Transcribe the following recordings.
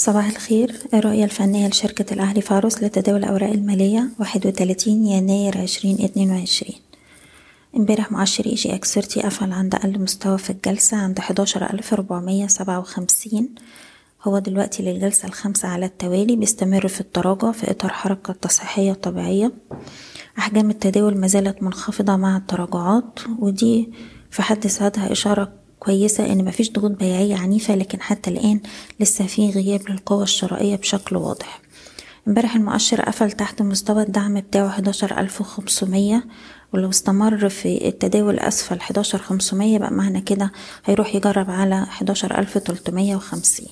صباح الخير. الرؤية الفنية لشركة الأهلي فاروس لتداول الأوراق المالية واحد وتلاتين يناير عشرين اتنين وعشرين. امبارح مؤشر EGX قفل عند أقل مستوى في الجلسة عند حداشر ألف ربعمية سبعة وخمسين. هو دلوقتي للجلسة الخامسة على التوالي بيستمر في التراجع في إطار حركة تصحيحية طبيعية. أحجام التداول مازالت منخفضة مع التراجعات ودي في حد ذاتها إشارة كويسة إن مفيش ضغوط بيعية عنيفة لكن حتى الآن لسه في غياب للقوة الشرائية بشكل واضح. امبارح المؤشر قفل تحت مستوى الدعم بتاعه حداشر ألف وخمسمية ولو استمر في التداول أسفل حداشر خمسمية بقى معنى كده هيروح يجرب على حداشر ألف تلتمية وخمسين.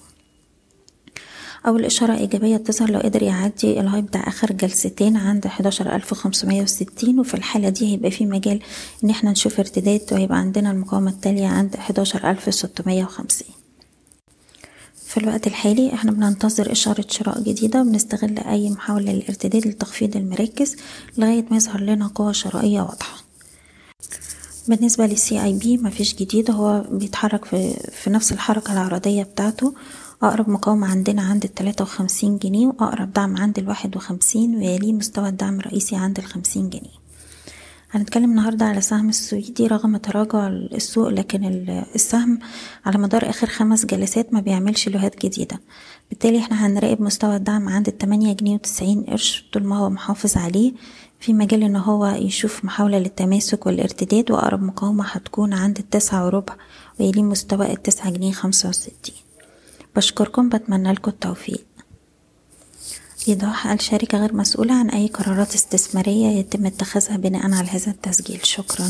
أول إشارة إيجابية بتظهر لو قدر يعدي الهاي بتاع آخر جلستين عند حداشر ألف خمسمية وستين وفي الحالة دي هيبقى في مجال إن إحنا نشوف ارتداد وهيبقى عندنا المقاومة التالية عند حداشر ألف ستمية وخمسين. في الوقت الحالي إحنا بننتظر إشارة شراء جديدة وبنستغل أي محاولة للارتداد لتخفيض المراكز لغاية ما يظهر لنا قوة شرائية واضحة. بالنسبة للسي آي بي مفيش جديد هو بيتحرك في, في نفس الحركة العرضية بتاعته أقرب مقاومة عندنا عند التلاتة وخمسين جنيه وأقرب دعم عند الواحد وخمسين ويليه مستوى الدعم الرئيسي عند الخمسين جنيه. هنتكلم النهاردة على سهم السويدي رغم تراجع السوق لكن السهم على مدار آخر خمس جلسات ما بيعملش لوهات جديدة. بالتالي إحنا هنراقب مستوى الدعم عند التمانية جنيه وتسعين قرش طول ما هو محافظ عليه في مجال إن هو يشوف محاولة للتماسك والارتداد وأقرب مقاومة هتكون عند التسعة وربع ويليه مستوى التسعة جنيه خمسة وستين. بشكركم بتمنى لكم التوفيق. إيضاح الشركة غير مسؤولة عن أي قرارات استثمارية يتم اتخاذها بناء على هذا التسجيل. شكرا.